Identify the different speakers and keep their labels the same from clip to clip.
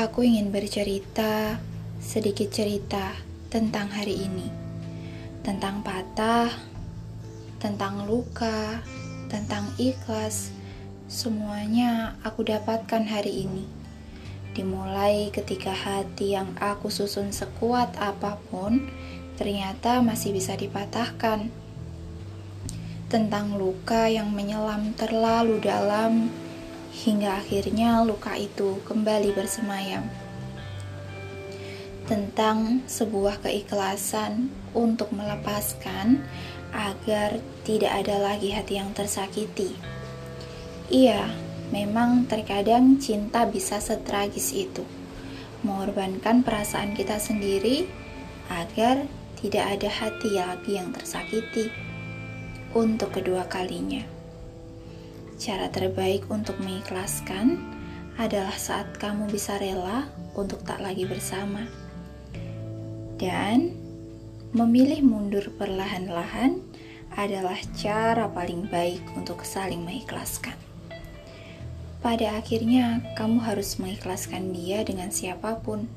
Speaker 1: Aku ingin bercerita sedikit cerita tentang hari ini, tentang patah, tentang luka, tentang ikhlas. Semuanya aku dapatkan hari ini. Dimulai ketika hati yang aku susun sekuat apa pun ternyata masih bisa dipatahkan. Tentang luka yang menyelam terlalu dalam hingga akhirnya luka itu kembali bersemayam. Tentang sebuah keikhlasan untuk melepaskan agar tidak ada lagi hati yang tersakiti. Iya, memang terkadang cinta bisa setragis itu, mengorbankan perasaan kita sendiri agar tidak ada hati lagi yang tersakiti untuk kedua kalinya. Cara terbaik untuk mengikhlaskan adalah saat kamu bisa rela untuk tak lagi bersama. Dan memilih mundur perlahan-lahan adalah cara paling baik untuk saling mengikhlaskan. Pada akhirnya, kamu harus mengikhlaskan dia dengan siapa pun,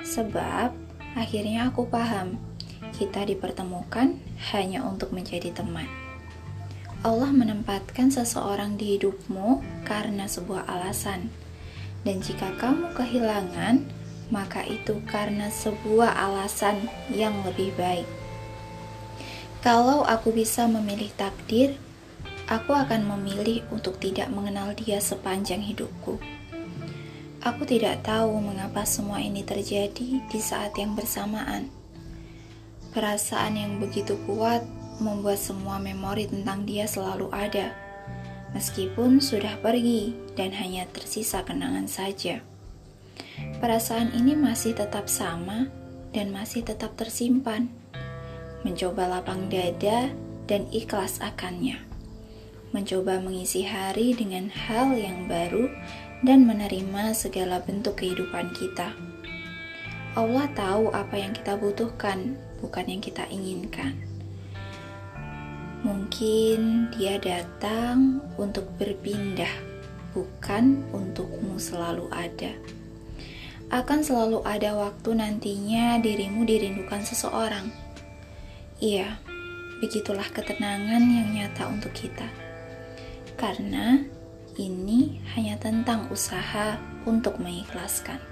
Speaker 1: sebab akhirnya aku paham kita dipertemukan hanya untuk menjadi teman. Allah menempatkan seseorang di hidupmu karena sebuah alasan, dan jika kamu kehilangan, maka itu karena sebuah alasan yang lebih baik. Kalau aku bisa memilih takdir, aku akan memilih untuk tidak mengenal dia sepanjang hidupku. Aku tidak tahu mengapa semua ini terjadi di saat yang bersamaan. Perasaan yang begitu kuat membuat semua memori tentang dia selalu ada, meskipun sudah pergi dan hanya tersisa kenangan saja. Perasaan ini masih tetap sama dan masih tetap tersimpan. Mencoba lapang dada dan ikhlas akannya. Mencoba mengisi hari dengan hal yang baru dan menerima segala bentuk kehidupan kita. Allah tahu apa yang kita butuhkan, bukan yang kita inginkan. Mungkin dia datang untuk berpindah, bukan untukmu selalu ada. Akan selalu ada waktu nantinya dirimu dirindukan seseorang. Iya, begitulah ketenangan yang nyata untuk kita. Karena ini hanya tentang usaha untuk mengikhlaskan.